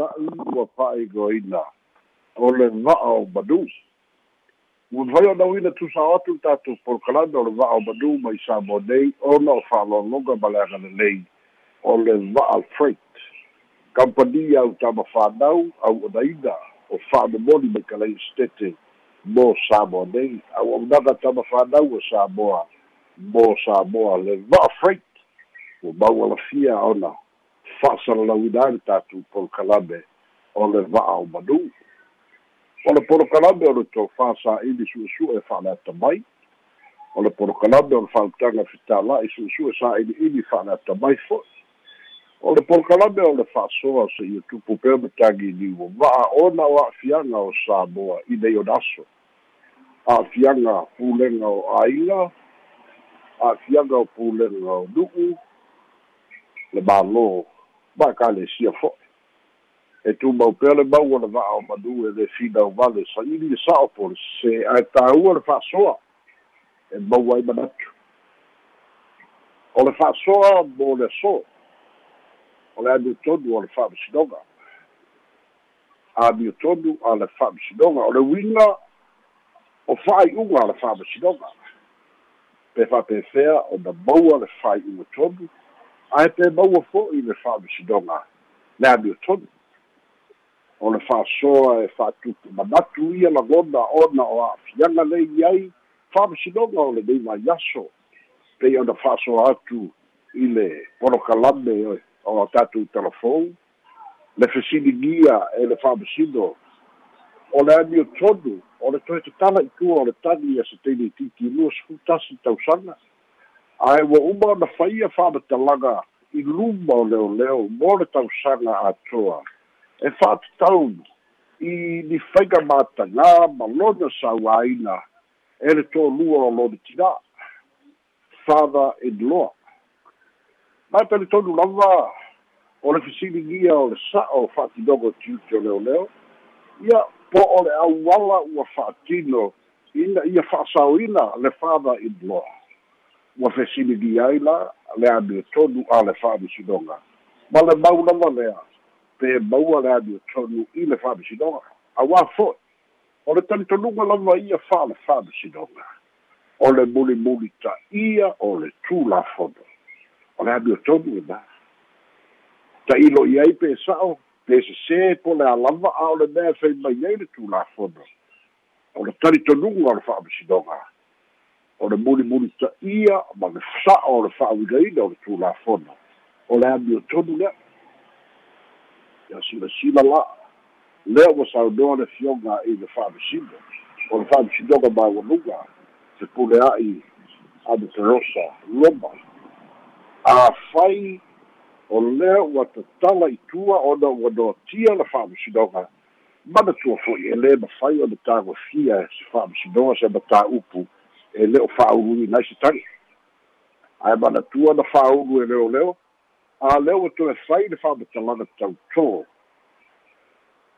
sa'i ua fa'aigoaina o le va'a o manu ua fai o nauina tusao atu le tatou polokalame o le va'a o manu mai sa mo nei ona o fa'aloaloga ma le agalelei o le va'a freight. Kampani au tama fanau au onaina o fa'amomoli mai kalai stete mo samoa nei auaunaga tama fanau o samoa mo samoa le va'a freight. Ua maualafia ona fa'asalalauina ai le tatou polokalame o le va'a o manu o le polokalame o le tofā sa'ili su'esu'e e fa'aleata mai. O le polokalame o le fa'autaga fitala'i su'esu'e sa'ili'ili fa'aleata mai fo'i o le polokalame o le fa'asoa se'ia tupu pea ma tagiliu o va'a ona o a'afiaga o samoa i nei ona aso a'afiaga pulega o āiga a'afiaga o pulega o nu'u. Le mālō ma'akalesia fo'i. E tumau pea le mau o le va'a o manu e le finau vale sa'ili e sa'o po le se ae tāua le fa'asoa e mau ai manatu. O le fa'asoa mo le aso o le aniotonu o le fa'amasinoga. Aniotonu a le fa'amasinoga o le uiga o fa'ai'uga a le fa'amasinoga. Pe fa'apefea ona maua le fa'ai'uga tonu ae pe maua fo'i le fa'amasinoga le aniotonu o le fa'asoa e fa'atupu manatu ia lagona ona o a'afiaga lei ai fa'amasinoga o lenei aso pei ona fa'asoa atu i le polokalame o tatou telefou le fesiligia e le fa'amasino o le ani o le toe tatala itua o le tani ia seteni i titi lua sefutasi tausaga ae ua uma ona faia fa'amatalaga i luma o leoleo mo le tausaga atoa e fa'atataunu i ni faiga matagā ma lona sauāina e le tolua o lona tinā father in law. Mai pele lava o le fesiligia o le sa'o fa'atinogo tiuti o leoleo ia po o le auala ua fa'atino ina ia fa'asaoina le father in law ua fesiligia ai la le amio tonu a le fa'amisinoga ma le mau lava lea pe maua le amio tonu i le fa'amisinoga auā fo'i o le talitonuga lava ia fa'ale fa'amisinoga o le mulimuli ta'ia o le tulafono o le amio tonu e na ai pe sa'o pe sesē po le alava a o le mea fei mai ai le tulafono o le talitonuga o le fa'amisinoga o le mulimuli ta'ia ma le sa'o o le fa'auinaina o le tulafono. O le amio tonu lea. Ia silasila la'a lea ua saunoa le fioga i le fa'amisino o le fa'amisinoga maualuga se pulea'i ameterosa loma. Afai o lea ua tatala itua ona ua noatia le fa'amasinoga manatua fo'i e lē mafai o le tagofia se fa'amasinoga se matā'upu e lē o fa'auluina ai se tagi ae manatua na fa'aulu e leoleo a lea ua toe fai le fa'amatalaga tautō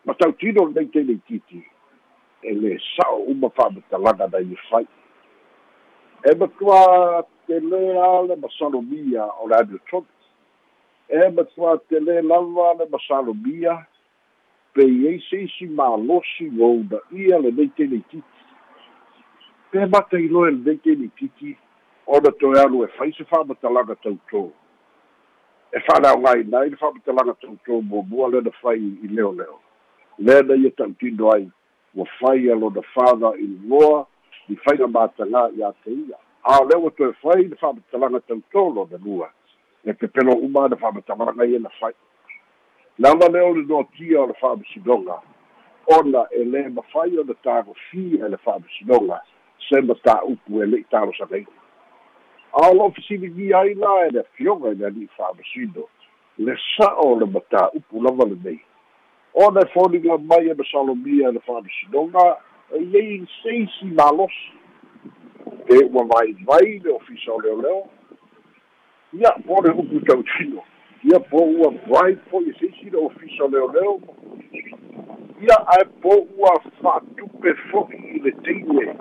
ma tautino lenei titi e lē sa'o uma fa'amatalaga nai e fai e matua tele a le masalomia o le aniotonu e matua tele lava le masalomia pei ai seisi malosi ua una ia lenei teinei titi pe mata iloe lenei teinei titi ona toe alu e fai se fa'amatalaga tautō e fa'aleaogāina ai le fa'amatalaga tautō muamua lena fai i leoleo lea na ia ta'utino ai ua fai alona father in law i faiga matagā iā te ia. A o lea ua toe fai le fa'amatalaga tautō lona lua e pepelo uma na fa'amatalaga ia na fai. Lava lea o le noatia o le fa'amasinoga ona e lē mafai ona tagofia e le fa'amasinoga se matā'upu e le'i talosagaina a o lo'o fesiligia ai la e le afioga i le ali'i fa'amasino le sa'o le matā'upu lava lenei ona e foliga mai e masalomia e le fa'amasinoga e iai seisi malosi e ua vaivai le ofisa o leoleo ia po le upu tautino ia po ua vai po i seisi le ofisa o leoleo ia ae po ua fa'atupe fo'i i le teine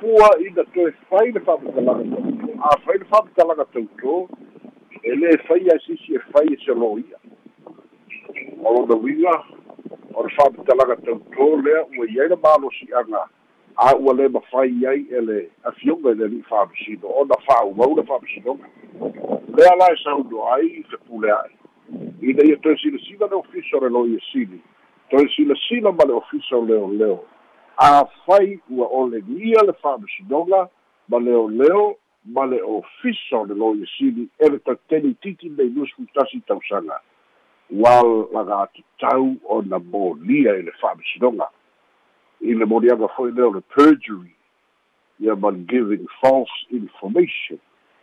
fua ina toe fai le fa'amatalaga tautō a fai le fa'amatalaga tautō e lē fai a sisi e fai e se ia. O lona uiga o le fa'amatalaga tautō lea ua iai le malosi'aga a ua lē mafai ai e le afioga i le ali'i fa'amasino ona fa'aumau le fa'amasinoga lea la e sauno ai. I te pulea'i ina ia toe silasila le ofisa o le lo ia sili toe silasila ma le ofisa o leoleo afai ua olegia le fa'amasinoga ma leoleo ma le ofisa o le lo ia sili e le tateni titi nei lusu tasi tausaga ua lagatatau ona molia i le fa'amasinoga i le moliaga fo'i lea o le perjury ia ma giving false information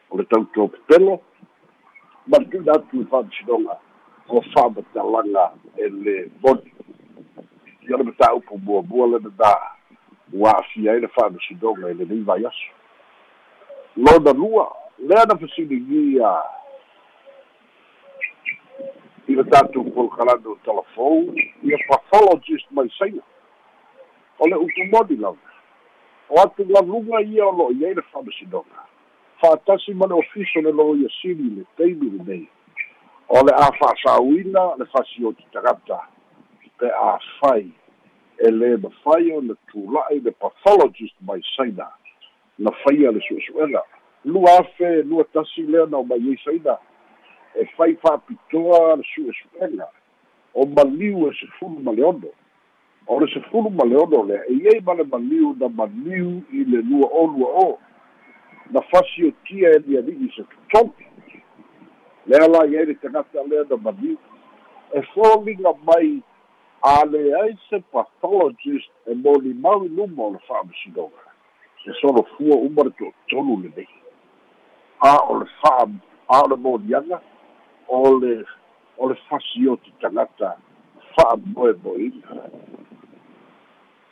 o le tautou pepelo ma le tuina atu i fa'amasinoga o fa'amatalaga e le moni ia le mataupu muamua lena na ua a'afia ai le fa'amasinoga i lenei vai aso lona lua lea na fasiligia i le tatou polokalame o talafou ia pathologist mai saina o le ukumoni lava o atu galuga ia o lo'o iai le fa'amasinoga fa'atasi ma le ofiso le lo ia sili le taimi lenei o le a fa'asauina le fasioti tagata pe a fai. E lē mafai o le tula'i le pathologist mai saina. Na faia le su'esu'ega lua afe lua tasi lea na o mai ai saina. E fai fa'apitoa le su'esu'ega o maliu e sefulu ma le ono. O le sefulu ma le ono lea e iai ma le maliu na maliu i le lua o lua o. Na fasiotia e liali'i se totogi lea la iai le tagata lea na maliu. E foliga mai a leai se pathologist e molimau i luma o le fa'amasinoga e solofua uma le to'atolu lenei a o le fa'a a o le moliaga o le o le fasioti tagata fa'amoemoina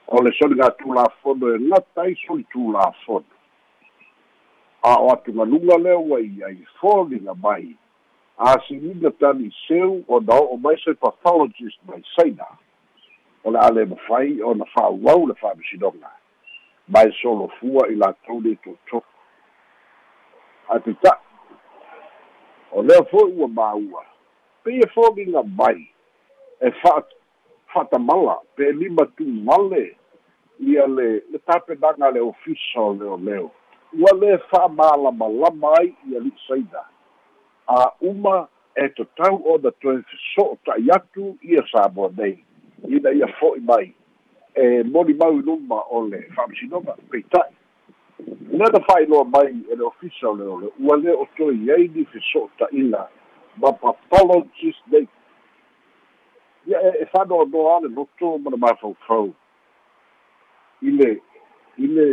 o le soliga tulafono e gata ai soli a o atu galuga lea ua iai foliga mai asilina tali seu ona o'o mai se pathologist mai saina. O le a le mafai ona fa'auau le fa'amasinoga mae solofua i latou le to'atolu ae pita'i o lea fo'i ua māua. Peia fogiga mai. E fa'a fa'atamala pe lima tumale ia le le tapenaga le ofisa o leoleo ua lē fa'amālamalama ai ia li'i saina. A uma e tatau ona toe feso'o ta'i atu ia sa moa nei. Ina ia fo'i mai. E moli mau i luma o le fa'amasinoga peita'i lea na fa'ailoa mai e le ofisa o le ole ua lē o toe ai ni feso'o ta'ila ma pathologist nei. Ia e e fa'anoanoa ale loto ma le mafaufau i le i le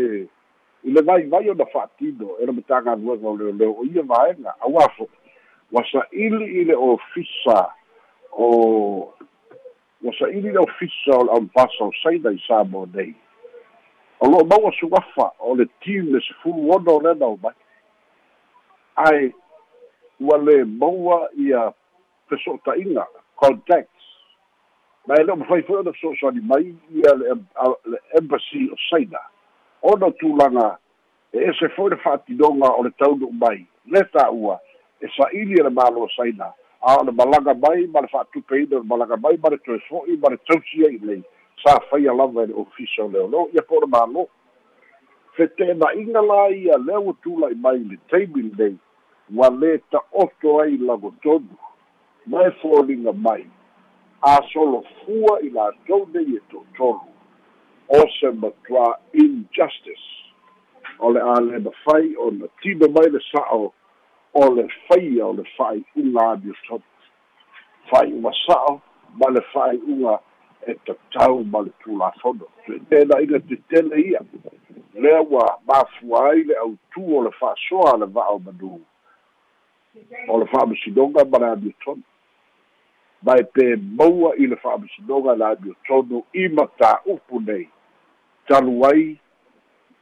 i le vaivai ona fa'atino e le matagaluega o leoleo o ia vaega auā fo'i ua sa'ili i le ofisa o ua sa'ili i le ofisa o le aupasa o saina i sa mo nei o lo'o maua sugafa o le tim le sefulu ona o lena o mai. Ae ua lē maua ia feso'ota'iga contacts. Ma e le'o mafai fo'i ona feso'osoani mai ia le embassy o saina ona tulaga e ese fo'i le fa'atinoga o le taunu'u mai. Le tā'ua e sa'ili e le mālo saina. A o malaga mai ma le fa'atupeina o malaga mai ma le toe fo'i ma le tausi ai lei. Sa faia lava e le ofisa o leoleo ia po o le fetena'iga la ia lea ua tula'i mai le taimi lenei ua lē ta'oto ai lagotonu ma e foliga mai. A solofua i latou nei e to'atolu o se matuā injustice. O le a le mafai ona tino mai le sa'o o le faia o le fa'ai'uga amiotonu fa'ai'uga sa'o ma le fa'ai'uga e tatau ma le tulafono pena'iga tetele ia. Lea ua mafua ai le autū o le fa'asoa a le va'o manū o le fa'amasinoga ma le amiotonu ma e pe maua i le fa'amasinoga le amiotonu i matā'upu nei. Talu ai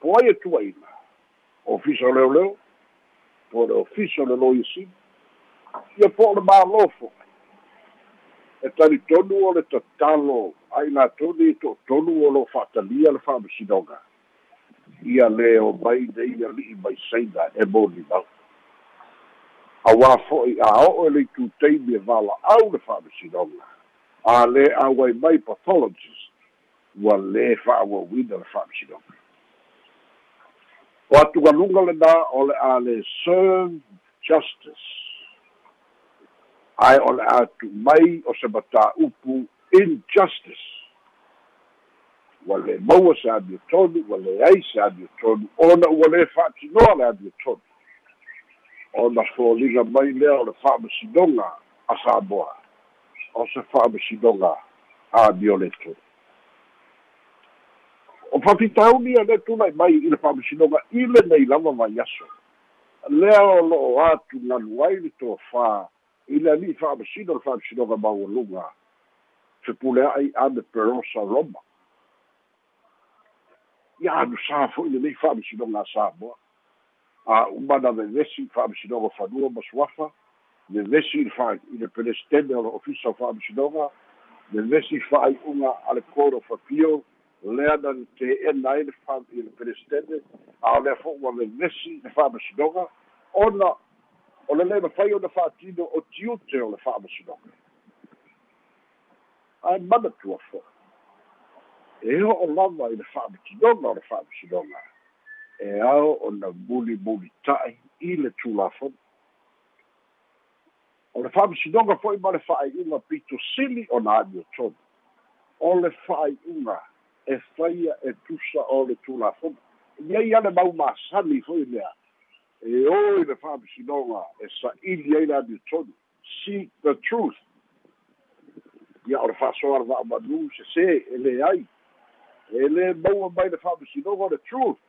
po ai tuaina ofisa o leoleo po le ofisa le lo iasini ia po o le mālofo e talitonu o le tatalo ai latonu i to'atonu o lo fa'atalia le fa'amasinoga ia lē o mai nei ali'i mai saina e molimau auā fo'i a o'o e le itutaimi e vala'au le fa'amasinoga a lē auai mai pathologist ua lē fa'auauina le fa'amisinoga o atugaluga lenā o le a le serve justice. Ae o le atu mai o se matā'upu injustice ua le maua se aniotonu ua leai se aniotonu ona ua lē fa'atinoa le aniotonu ona foliga mai lea o le fa'amasinoga a samoa o se fa'amasinoga anio le tonu o fafitauni a le tulai mai i le fa'amasinoga i lenei lava mai aso. Lea o lo'o atu galu ai le tofā i le ali'i fa'amasino le fa'amasinoga maualuga fepulea'i ane perosa roma. Ia anu sa fo'i lelei fa'amasinoga samoa. A umana vevesi fa'amasinoga fanua ma suafa. Vevesi i le fa i le pelestene o le ofisa o fa'amasinoga vevesi fa'ai'uga a le court of lea na teena ai le fa i le pelestene a o lea fo'u ua vevesi le fa'amasinoga ona o le lē mafai ona fa'atino o tiute o le fa'amasinoga ae mana tua fo'i e o'o lava i le fa'amatinoga o le fa'amasinoga e ao ona mulimuli ta'i i le tulafona o le fa'amasinoga fo'i ma le fa'ai'uga pitosili ona ani o tonu o le fa'ai'uga e faia e tusa o le tulafona iai ale mau masani fo'i lea e oi le fa'amasinoga e sa'ili ai le ani o tonu. Seek the truth. Ia o le fa'asoa le va'amanu sesē e leai e lē maua mai le fa'amasinoga o le truth.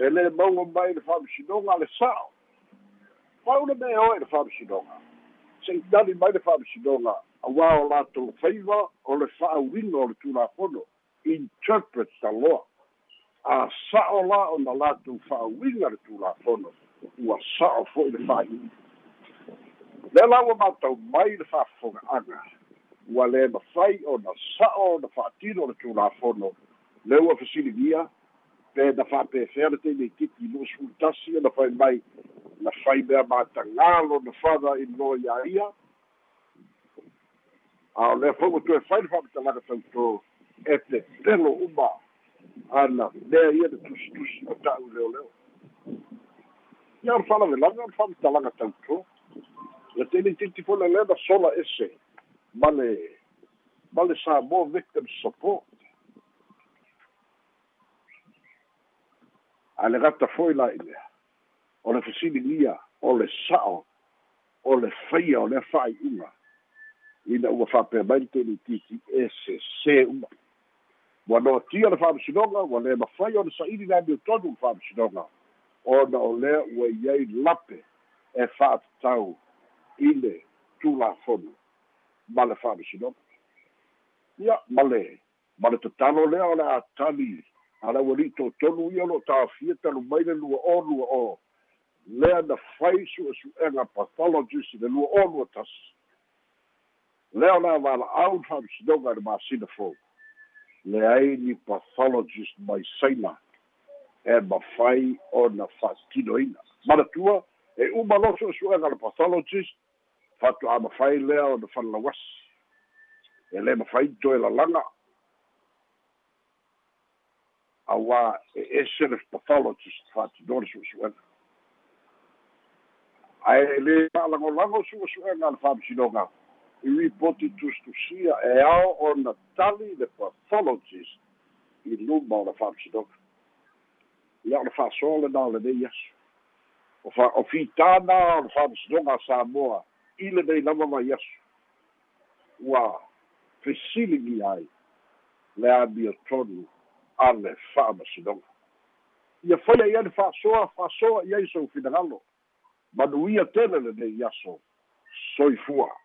E lē maua mai le fa'amasinoga a le sa'o. Fauna mea oe le fa'amasinoga se'inali mai le fa'amasinoga auā o latou faiva o le fa'auiga o le tulafono interpret taloa a sa'o la ona latou fa'auiga le tulafono ua sa'o fo'i le fa'ai'i le laua matau mai le fa'afoga'aga ua lē mafai ona sa'o na fa'atino o le tulafono le ua fesiligia pe na fa'apefea le teinei titi lu'u sulutasi ona fai mai na fai mea matagalo na father in law ia ia. A o lea fo'u toe fai le fa'amatalaga tautō e te telo uma ana lea ia le tusitusi o ta'u leoleo ia ona fa'alavelaga ona fa'amatalaga tautō ia teinei titi fo le lea na sola ese ma le ma le Samoa victim support. A le gata foi la ilea o le fesiligia o le sa'o o le faia o le fa'ai'uga ina ua. Fa'apea mai le tele titi e sesē uma ua noatia le fa'amasinoga ua lē mafai o le sa'ili le ami o tonu le fa'amasinoga ona o lea ua iai lape e fa'atatau i le tulafono ma le fa'amasinoga ia ma le ma le tatalo lea o le a le ua li'i totonu ia lo tāfia talu mai le lua o lua o. Lea na fai su'esu'ega pathologist le lua o lua tasi lea o le avala'au le fa'amasinoga i le masina fou leai ni pathologist mai saina e mafai ona fa'atinoina manatua e uma lo su'esu'ega le pathologist fa'atu'a mafai lea ona falalauasi e lē mafai toe lalaga auā e ese le pathologist fa'atinoa le su'esu'ega ae lē fa'alagolago su'esu'ega le fa'amasinoga ripoti tustusia e ao ona tali le pathologist i luma o le fa'amasinoga ia o le fa'asoa lenā lenei aso o fa o fitana o le fa'amasinoga a samoa i lenei lava mai aso ua fesiligi ai le amiotonu a le fa'amasinoga ia fai ai le fa'asoa fa'asoa i ai sou finagalo manuia tele lenei aso soifua